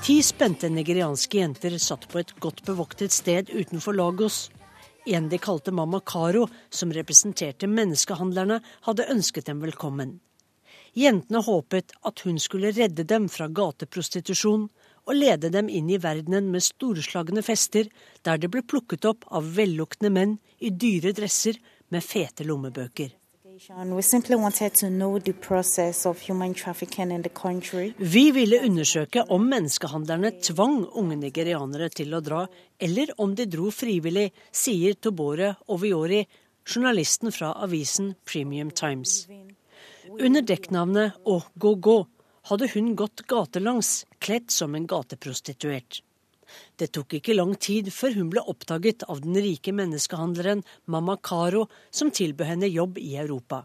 Ti spente nigerianske jenter satt på et godt bevoktet sted utenfor Lagos. En de kalte Mamma Caro, som representerte menneskehandlerne, hadde ønsket dem velkommen. Jentene håpet at hun skulle redde dem fra gateprostitusjon og lede dem inn i verdenen med storslagne fester, der de ble plukket opp av velluktende menn i dyre dresser med fete lommebøker. Vi ville undersøke om menneskehandlerne tvang unge nigerianere til å dra, eller om de dro frivillig, sier Tobore Oviori, journalisten fra avisen Premium Times. Under dekknavnet Å gå gå hadde hun gått gatelangs, kledd som en gateprostituert. Det tok ikke lang tid før hun ble oppdaget av den rike menneskehandleren Mamma Caro, som tilbød henne jobb i Europa.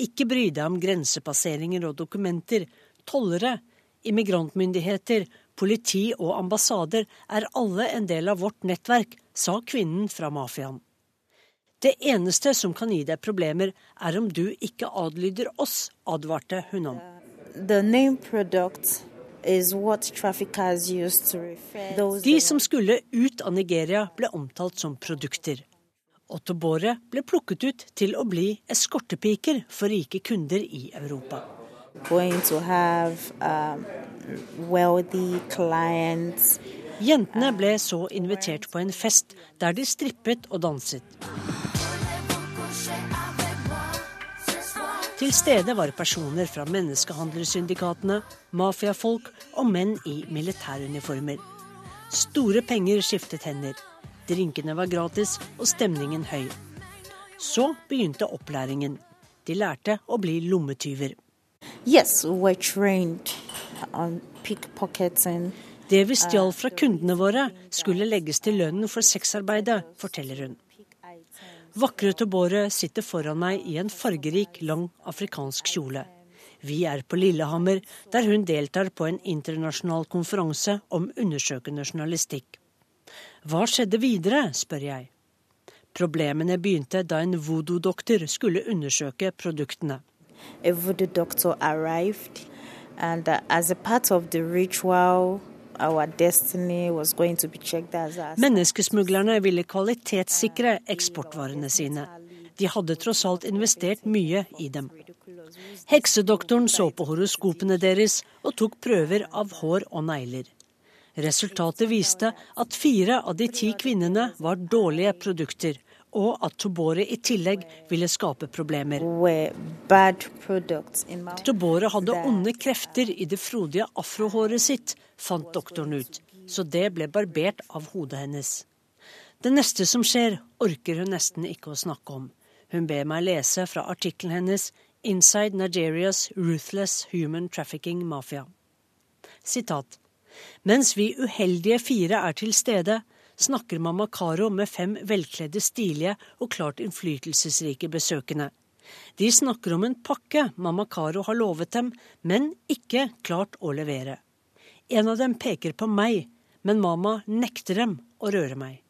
Ikke bry deg om grensepasseringer og dokumenter. Tollere, immigrantmyndigheter, politi og ambassader er alle en del av vårt nettverk, sa kvinnen fra mafiaen. Det eneste som kan gi deg problemer, er om du ikke adlyder oss, advarte hun om. The name product de som skulle ut av Nigeria, ble omtalt som produkter. Ottobore ble plukket ut til å bli eskortepiker for rike kunder i Europa. Um, Jentene ble så invitert på en fest der de strippet og danset. Til stede var personer fra menneskehandlersyndikatene, mafiafolk og menn i militæruniformer. Store penger skiftet hender. Drinkene var gratis og stemningen høy. Så begynte opplæringen. De lærte å bli lommetyver. Yes, we trained on pickpocketing. Det vi stjal fra kundene våre, skulle legges til lønnen for sexarbeidet, forteller hun. Vakre Tobore sitter foran meg i en fargerik, lang afrikansk kjole. Vi er på Lillehammer, der hun deltar på en internasjonal konferanse om undersøkende journalistikk. Hva skjedde videre, spør jeg. Problemene begynte da en voodoo-doktor skulle undersøke produktene. A voodoo doctor arrived, and uh, as a part of the ritual, Menneskesmuglerne ville kvalitetssikre eksportvarene sine. De hadde tross alt investert mye i dem. Heksedoktoren så på horoskopene deres og tok prøver av hår og negler. Resultatet viste at fire av de ti kvinnene var dårlige produkter, og at Tobore i tillegg ville skape problemer. Tobore hadde onde krefter i det frodige afrohåret sitt, fant doktoren ut, så det ble barbert av hodet hennes. Det neste som skjer, orker hun nesten ikke å snakke om. Hun ber meg lese fra artikkelen hennes 'Inside Nigerias Ruthless Human Trafficking Mafia'. Sitat. Mens vi uheldige fire er til stede, snakker mamma Caro med fem velkledde, stilige og klart innflytelsesrike besøkende. De snakker om en pakke mamma Caro har lovet dem, men ikke klart å levere. En av dem peker på meg, men mamma nekter dem å røre meg.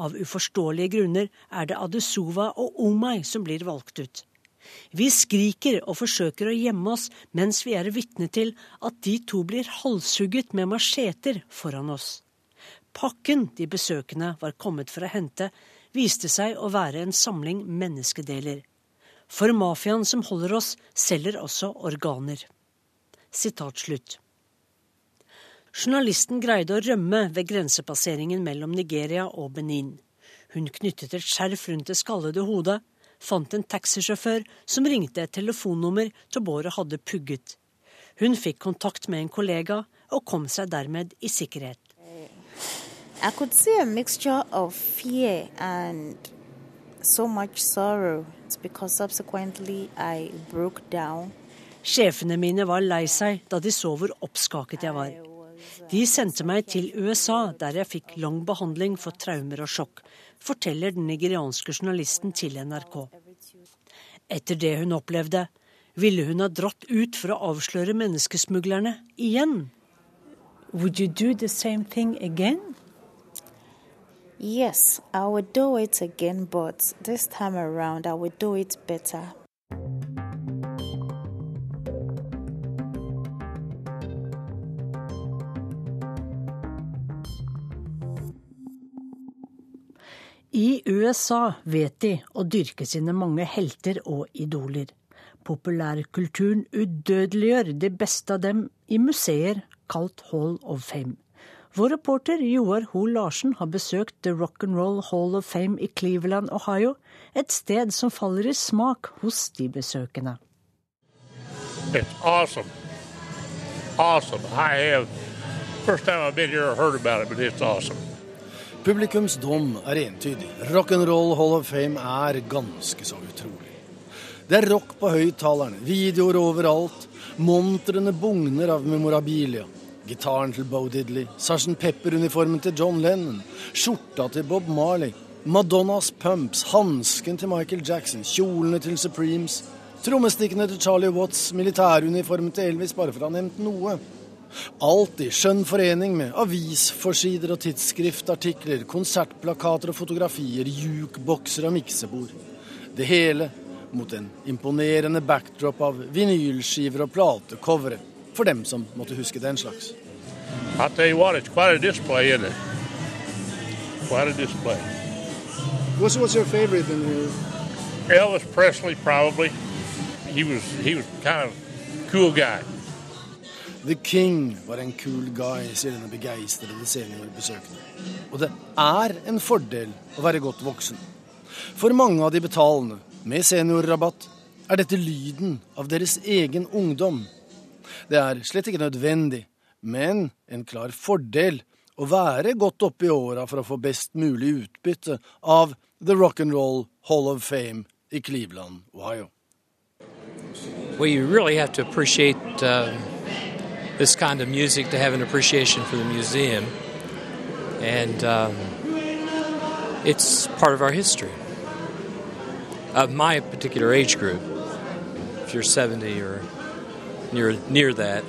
Av uforståelige grunner er det Adesuva og Omai som blir valgt ut. Vi skriker og forsøker å gjemme oss mens vi er vitne til at de to blir halshugget med macheter foran oss. Pakken de besøkende var kommet for å hente, viste seg å være en samling menneskedeler. For mafiaen som holder oss, selger også organer. Sitat slutt. Journalisten greide å rømme ved grensepasseringen mellom Nigeria og Benin. Hun knyttet et skjerf rundt det skallede hodet, fant en taxisjåfør som ringte et telefonnummer Tobore hadde pugget. Hun fikk kontakt med en kollega og kom seg dermed i sikkerhet. I could see a mixture of fear and so much sorrow because subsequently I broke down. Sjefene mine var lei seg da de så hvor oppskaket jeg var. De sendte meg til USA, der jeg fikk lang behandling for traumer og sjokk, forteller den nigerianske journalisten til NRK. Etter det hun opplevde, ville hun ha dratt ut for å avsløre menneskesmuglerne igjen. Would you do the same thing again? Yes, I will do it again, but this time around I will do it better. I USA vet de å dyrke sine mange helter og idoler. Populærkulturen udødeliggjør det beste av dem i museer kalt Hall of Fame. Vår reporter Joar Hoel Larsen har besøkt The Rock'n'Roll Hall of Fame i Cleveland, Ohio, et sted som faller i smak hos de besøkende. It's awesome. Awesome. I have first time I've been here heard about it, but it's awesome. Publikums dom er entydig. Rock'n'Roll Hall of Fame er ganske så utrolig. Det er rock på høyttalerne, videoer overalt. Montrene bugner av memorabilia. Gitaren til Bo Diddley, Sergeant Pepper-uniformen til John Lennon, skjorta til Bob Marley, Madonnas pumps, hansken til Michael Jackson, kjolene til Supremes, trommestikkene til Charlie Watts, militæruniformen til Elvis, bare for å ha nevnt noe. Alt i skjønn forening med avisforsider og tidsskriftartikler, konsertplakater og fotografier, jukebokser og miksebord. Det hele mot en imponerende backdrop av vinylskiver og platecovere, for dem som måtte huske den slags. I'll tell you what, it's quite a display, isn't it? Quite a display. What's, what's your favorite in here? Elvis Presley, probably. He was he was kind of cool guy. The King var en cool guy, sier denne begeistrede seniorbesøkende. Og det er en fordel å være godt voksen. For mange av de betalende med seniorrabatt er dette lyden av deres egen ungdom. Det er slett ikke nødvendig, men en klar fordel å være godt oppe i åra for å få best mulig utbytte av The Rock'n'Roll Hall of Fame i Cleveland, Ohio. Well, you really have to appreciate uh, this kind of music to have an appreciation for the museum, and um, it's part of our history of my particular age group. If you're 70 or near, near that.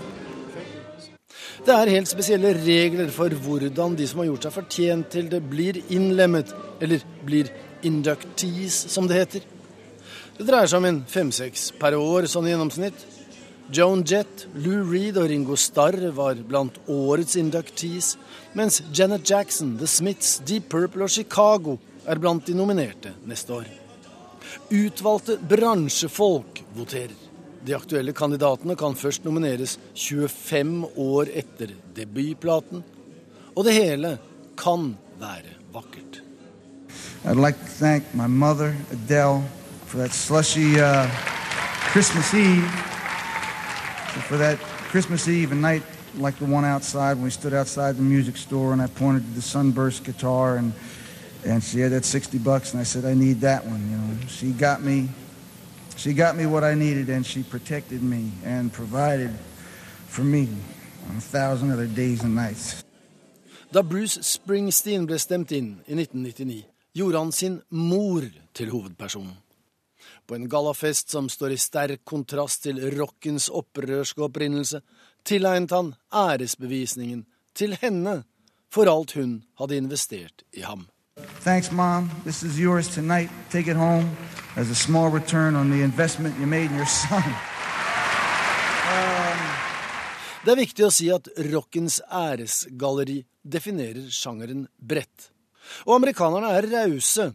Det er helt spesielle regler for hvordan de som har gjort seg fortjent til det, blir innlemmet, eller blir inductees, som det heter. Det dreier seg om en fem-seks per år, sånn i gjennomsnitt. Joan Jett, Lou Reed og Ringo Starr var blant årets inductees, mens Janet Jackson, The Smiths, Deep Purple og Chicago er blant de nominerte neste år. Utvalgte bransjefolk voterer. De aktuelle kandidatene kan først nomineres 25 år etter debutplaten. Og det hele kan være vakkert. I'd like to thank my mother, Adele, for that slushy uh. For that Christmas Eve, a night like the one outside when we stood outside the music store and I pointed to the sunburst guitar and and she had that 60 bucks and I said I need that one, you know. She got me she got me what I needed and she protected me and provided for me on a thousand other days and nights. Da Bruce Springsteen ble stemt inn i 1999, gjorde han sin mor til hovedpersonen. På en gallafest som står i sterk kontrast til rockens opprørske opprinnelse, tilegnet han æresbevisningen til henne for alt hun hadde investert i ham. Thanks, Mom. This is yours tonight. Take it home as a small return on the investment you made in your son. Um, det er viktig å si at rockens æresgalleri definerer sjangeren bredt. Og amerikanerne er rause.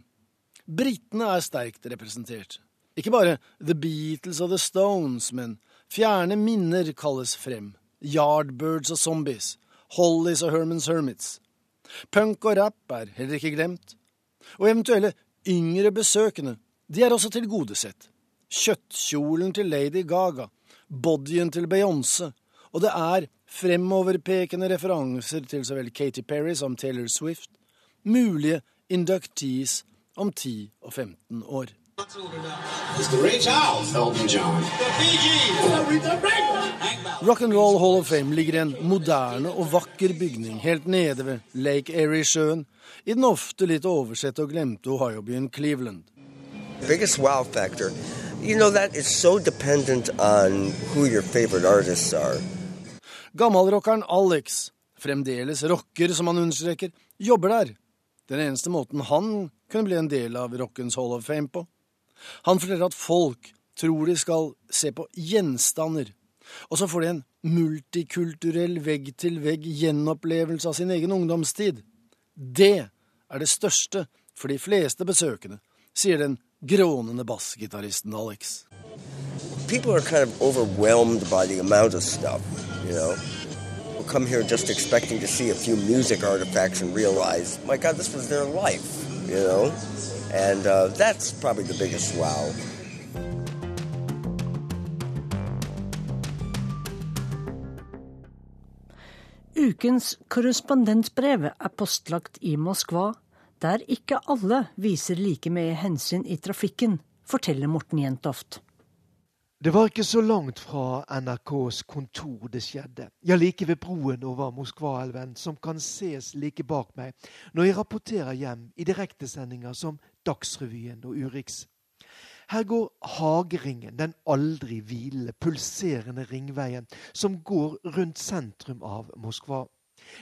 Britene er sterkt representert. Ikke bare The Beatles og The Stones, men fjerne minner kalles frem. Yardbirds og Zombies. Hollies og Hermans Hermits. Punk og rap er heller ikke glemt. Og eventuelle yngre besøkende, de er også tilgodesett. Kjøttkjolen til Lady Gaga, bodyen til Beyoncé, og det er fremoverpekende referanser til så vel Katy Perry som Taylor Swift, mulige inductees om 10 og 15 år. Rock'n'Roll Hall of Fame ligger i en moderne og vakker bygning helt nede ved Lake Erie-sjøen, i den ofte litt oversette og glemte Ohio-byen Cleveland. Biggest wow factor. You know that is so dependent on who your favorite artists are. Gammalrockeren Alex, fremdeles rocker som han understreker, jobber der. Den eneste måten han kunne bli en del av rockens Hall of Fame på. Han forteller at folk tror de skal se på gjenstander, og så får de en multikulturell vegg-til-vegg gjenopplevelse av sin egen ungdomstid. Det er det største for de fleste besøkende, sier den grånende bassgitaristen Alex. People are kind of overwhelmed by the amount of stuff, you know. We'll come here just expecting to see a few music artifacts and realize, my God, this was their life, you know. And uh, that's probably the biggest wow. Ukens korrespondentbrev er postlagt i Moskva, der ikke alle viser like mye hensyn i trafikken, forteller Morten Jentoft. Det var ikke så langt fra NRKs kontor det skjedde, ja, like ved broen over Moskvaelven, som kan ses like bak meg når jeg rapporterer hjem i direktesendinger som Dagsrevyen og Urix. Her går Hageringen, den aldri hvilende, pulserende ringveien som går rundt sentrum av Moskva.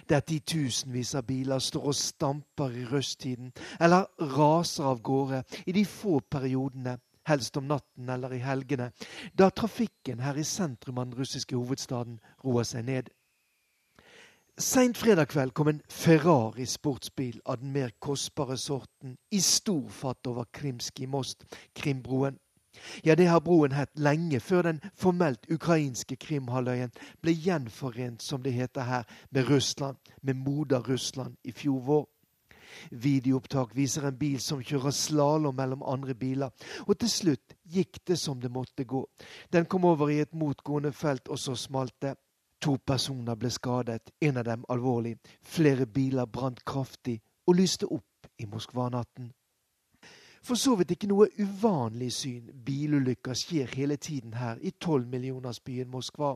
Der titusenvis av biler står og stamper i rushtiden, eller raser av gårde i de få periodene helst om natten eller i helgene, da trafikken her i sentrum av den russiske hovedstaden roer seg ned. Seint fredag kveld kom en Ferrari sportsbil av den mer kostbare sorten i stor fatt over Krimskij most, Krimbroen. Ja, det har broen hett lenge før den formelt ukrainske Krimhalvøyen ble gjenforent, som det heter her, med Russland, med moder Russland i fjor vår. Videoopptak viser en bil som kjører slalåm mellom andre biler. Og til slutt gikk det som det måtte gå. Den kom over i et motgående felt, og så smalt det. To personer ble skadet, en av dem alvorlig. Flere biler brant kraftig og lyste opp i Moskva-natten. For så vidt ikke noe uvanlig syn. Bilulykker skjer hele tiden her i tolvmillionersbyen Moskva.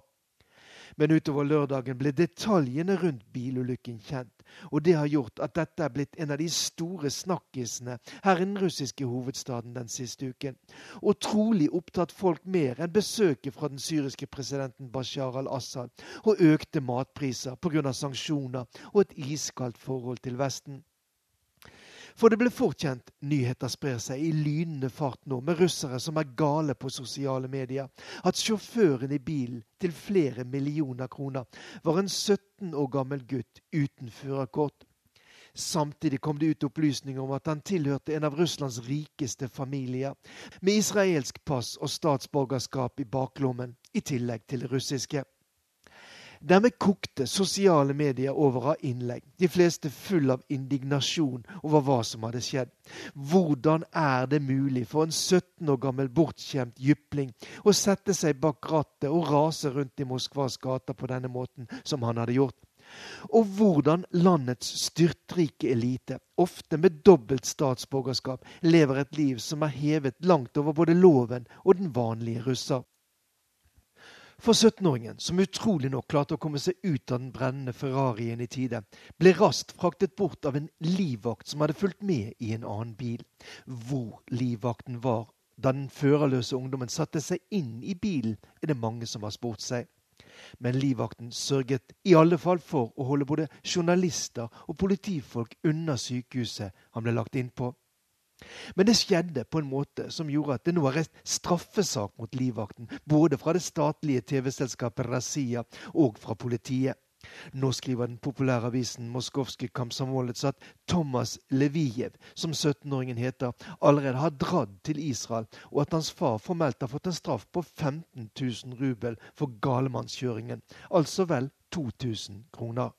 Men utover lørdagen ble detaljene rundt bilulykken kjent. Og det har gjort at dette er blitt en av de store snakkisene her i den russiske hovedstaden den siste uken. Og trolig opptatt folk mer enn besøket fra den syriske presidenten Bashar al-Assad og økte matpriser pga. sanksjoner og et iskaldt forhold til Vesten. For det ble fort kjent, nyheter sprer seg i lynende fart nå, med russere som er gale på sosiale medier, at sjåføren i bilen til flere millioner kroner var en 17 år gammel gutt uten førerkort. Samtidig kom det ut opplysninger om at han tilhørte en av Russlands rikeste familier, med israelsk pass og statsborgerskap i baklommen, i tillegg til det russiske. Dermed kokte sosiale medier over av innlegg, de fleste full av indignasjon over hva som hadde skjedd. Hvordan er det mulig for en 17 år gammel bortskjemt jypling å sette seg bak rattet og rase rundt i Moskvas gater på denne måten som han hadde gjort? Og hvordan landets styrtrike elite, ofte med dobbelt statsborgerskap, lever et liv som er hevet langt over både loven og den vanlige russer. For 17-åringen, som utrolig nok klarte å komme seg ut av den brennende Ferrarien i tide, ble raskt fraktet bort av en livvakt som hadde fulgt med i en annen bil. Hvor livvakten var da den førerløse ungdommen satte seg inn i bilen, er det mange som har spurt seg. Men livvakten sørget i alle fall for å holde både journalister og politifolk unna sykehuset han ble lagt inn på. Men det skjedde på en måte som gjorde at det nå er straffesak mot livvakten, både fra det statlige TV-selskapet Razia og fra politiet. Nå skriver den populære avisen Moskovske Kamsamolets at Thomas Leviev, som 17-åringen heter, allerede har dratt til Israel, og at hans far formelt har fått en straff på 15 000 rubel for galemannskjøringen, altså vel 2000 kroner.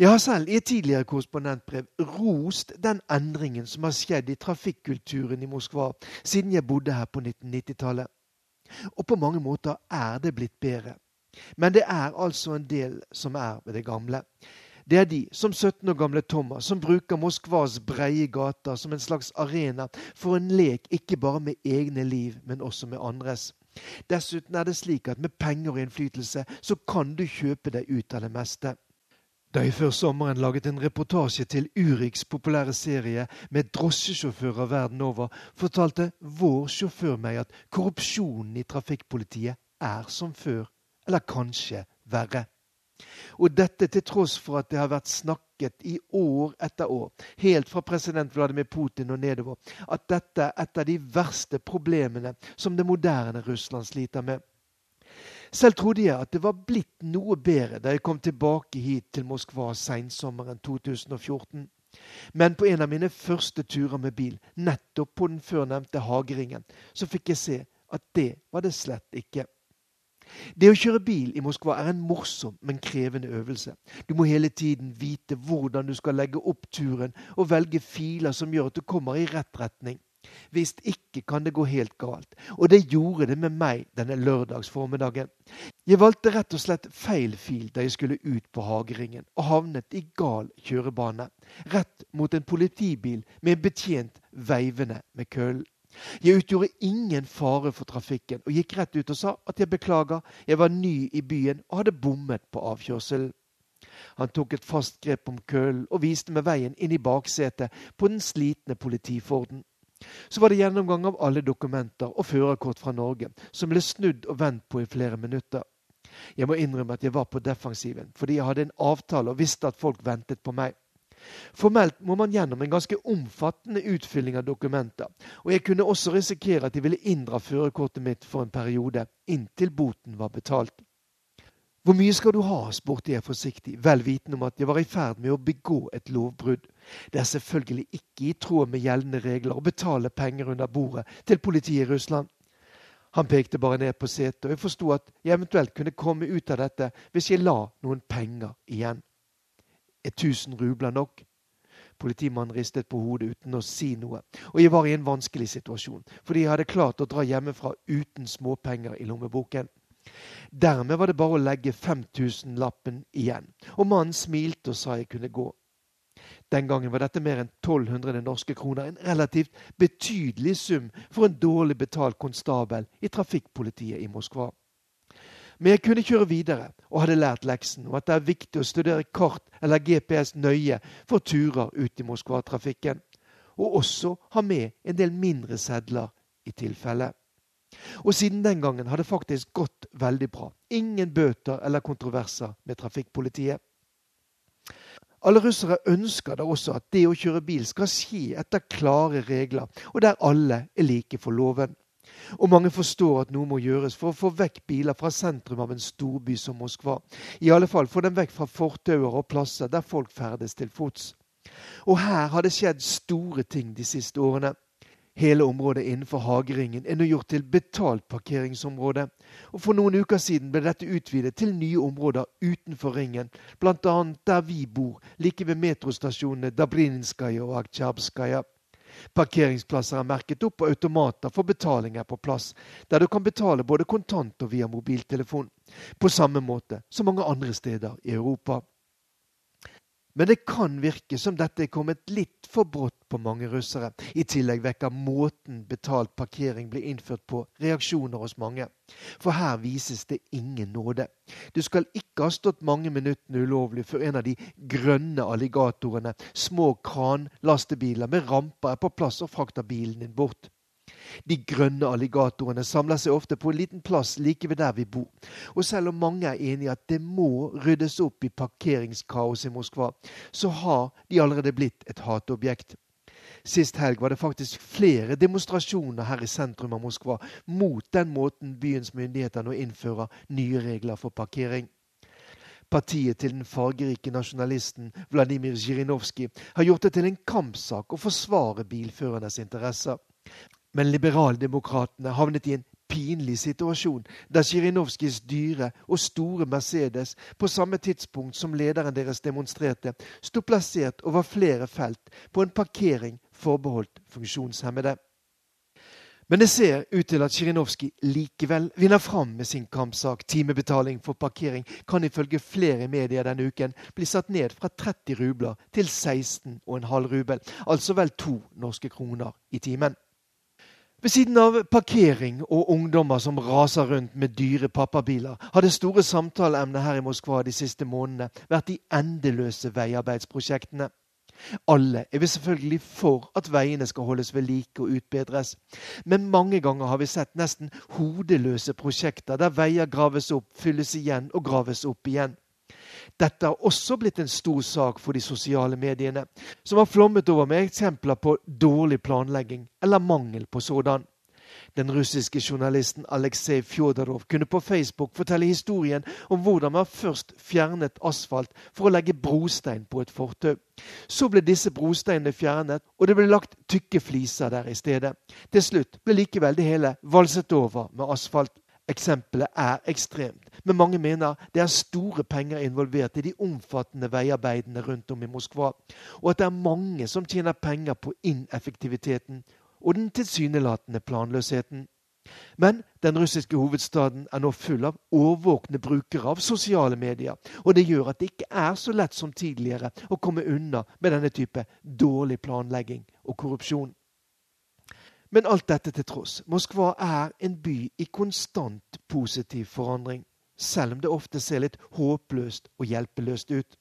Jeg har selv i et tidligere korrespondentbrev rost den endringen som har skjedd i trafikkulturen i Moskva siden jeg bodde her på 1990-tallet. Og på mange måter er det blitt bedre. Men det er altså en del som er ved det gamle. Det er de, som 17 år gamle Thomas, som bruker Moskvas breie gater som en slags arena for en lek ikke bare med egne liv, men også med andres. Dessuten er det slik at med penger og innflytelse så kan du kjøpe deg ut av det meste. Da jeg før sommeren laget en reportasje til Uriks populære serie med drosjesjåfører verden over, fortalte vår sjåfør meg at korrupsjonen i trafikkpolitiet er som før, eller kanskje verre. Og dette til tross for at det har vært snakket i år etter år, helt fra president Vladimir Putin og nedover, at dette er et av de verste problemene som det moderne Russland sliter med. Selv trodde jeg at det var blitt noe bedre da jeg kom tilbake hit til Moskva sensommeren 2014. Men på en av mine første turer med bil, nettopp på den førnevnte Hageringen, så fikk jeg se at det var det slett ikke. Det å kjøre bil i Moskva er en morsom, men krevende øvelse. Du må hele tiden vite hvordan du skal legge opp turen, og velge filer som gjør at du kommer i rett retning. Hvis ikke kan det gå helt galt. Og det gjorde det med meg denne lørdagsformiddagen. Jeg valgte rett og slett feil fil da jeg skulle ut på Hageringen, og havnet i gal kjørebane. Rett mot en politibil med en betjent veivende med køll. Jeg utgjorde ingen fare for trafikken og gikk rett ut og sa at jeg beklager, jeg var ny i byen og hadde bommet på avkjørselen. Han tok et fast grep om kølen og viste meg veien inn i baksetet på den slitne politiforden. Så var det gjennomgang av alle dokumenter og førerkort fra Norge, som ble snudd og vendt på i flere minutter. Jeg må innrømme at jeg var på defensiven, fordi jeg hadde en avtale og visste at folk ventet på meg. Formelt må man gjennom en ganske omfattende utfylling av dokumenter, og jeg kunne også risikere at de ville inndra førerkortet mitt for en periode, inntil boten var betalt. Hvor mye skal du ha? spurte jeg forsiktig, vel vitende om at jeg var i ferd med å begå et lovbrudd. Det er selvfølgelig ikke i tråd med gjeldende regler å betale penger under bordet til politiet i Russland. Han pekte bare ned på setet, og jeg forsto at jeg eventuelt kunne komme ut av dette hvis jeg la noen penger igjen. Er tusen rubler nok? Politimannen ristet på hodet uten å si noe, og jeg var i en vanskelig situasjon, fordi jeg hadde klart å dra hjemmefra uten småpenger i lommeboken. Dermed var det bare å legge 5000-lappen igjen, og mannen smilte og sa jeg kunne gå. Den gangen var dette mer enn 1200 norske kroner, en relativt betydelig sum for en dårlig betalt konstabel i trafikkpolitiet i Moskva. Men jeg kunne kjøre videre og hadde lært leksen om at det er viktig å studere kart eller GPS nøye for turer ut i Moskva-trafikken, og også ha med en del mindre sedler i tilfelle. Og siden den gangen har det faktisk gått veldig bra. Ingen bøter eller kontroverser med trafikkpolitiet. Alle russere ønsker da også at det å kjøre bil skal skje etter klare regler, og der alle er like for loven. Og mange forstår at noe må gjøres for å få vekk biler fra sentrum av en storby som Moskva. I alle fall få dem vekk fra fortauer og plasser der folk ferdes til fots. Og her har det skjedd store ting de siste årene. Hele området innenfor Hageringen er nå gjort til betalt parkeringsområde. Og For noen uker siden ble dette utvidet til nye områder utenfor ringen, bl.a. der vi bor, like ved metrostasjonene Dabrinskaja og Aktsjabskaja. Parkeringsplasser er merket opp, og automater for betaling er på plass, der du kan betale både kontant og via mobiltelefon, på samme måte som mange andre steder i Europa. Men det kan virke som dette er kommet litt for brått på mange russere. I tillegg vekker måten betalt parkering blir innført på, reaksjoner hos mange. For her vises det ingen nåde. Du skal ikke ha stått mange minuttene ulovlig før en av de grønne alligatorene, små kranlastebiler med ramper, er på plass og frakter bilen din bort. De grønne alligatorene samler seg ofte på en liten plass like ved der vi bor. Og selv om mange er enige i at det må ryddes opp i parkeringskaos i Moskva, så har de allerede blitt et hatobjekt. Sist helg var det faktisk flere demonstrasjoner her i sentrum av Moskva mot den måten byens myndigheter nå innfører nye regler for parkering. Partiet til den fargerike nasjonalisten Vladimir Zjirinovskij har gjort det til en kampsak å forsvare bilførernes interesser. Men liberaldemokratene havnet i en pinlig situasjon der Sjirinovskijs dyre og store Mercedes på samme tidspunkt som lederen deres demonstrerte, sto plassert over flere felt på en parkering forbeholdt funksjonshemmede. Men det ser ut til at Sjirinovskij likevel vinner fram med sin kampsak. Timebetaling for parkering kan ifølge flere medier denne uken bli satt ned fra 30 rubler til 16,5 rubel, altså vel to norske kroner i timen. Ved siden av parkering og ungdommer som raser rundt med dyre pappabiler, har det store samtaleemnet her i Moskva de siste månedene vært de endeløse veiarbeidsprosjektene. Alle er vi selvfølgelig for at veiene skal holdes ved like og utbedres. Men mange ganger har vi sett nesten hodeløse prosjekter der veier graves opp, fylles igjen og graves opp igjen. Dette har også blitt en stor sak for de sosiale mediene, som har flommet over med eksempler på dårlig planlegging eller mangel på sådan. Den russiske journalisten Aleksej Fjodorov kunne på Facebook fortelle historien om hvordan man først fjernet asfalt for å legge brostein på et fortau. Så ble disse brosteinene fjernet, og det ble lagt tykke fliser der i stedet. Til slutt ble likevel det hele valset over med asfalt. Eksempelet er ekstremt, men mange mener det er store penger involvert i de omfattende veiarbeidene rundt om i Moskva, og at det er mange som tjener penger på ineffektiviteten og den tilsynelatende planløsheten. Men den russiske hovedstaden er nå full av årvåkne brukere av sosiale medier, og det gjør at det ikke er så lett som tidligere å komme unna med denne type dårlig planlegging og korrupsjon. Men alt dette til tross, Moskva er en by i konstant positiv forandring, selv om det ofte ser litt håpløst og hjelpeløst ut.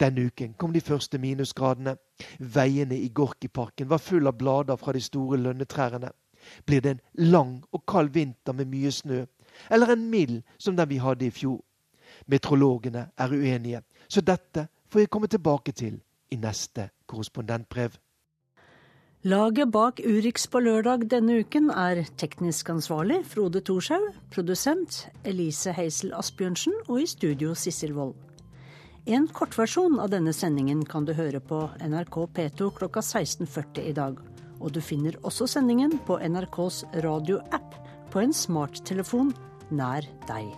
Denne uken kom de første minusgradene. Veiene i Gorkiparken var full av blader fra de store lønnetrærne. Blir det en lang og kald vinter med mye snø, eller en mild som den vi hadde i fjor? Meteorologene er uenige, så dette får jeg komme tilbake til i neste korrespondentbrev. Laget bak Urix på lørdag denne uken er teknisk ansvarlig Frode Thorshaug, produsent Elise Heisel Asbjørnsen og i studio Sissel Wold. En kortversjon av denne sendingen kan du høre på NRK P2 klokka 16.40 i dag. Og du finner også sendingen på NRKs radioapp på en smarttelefon nær deg.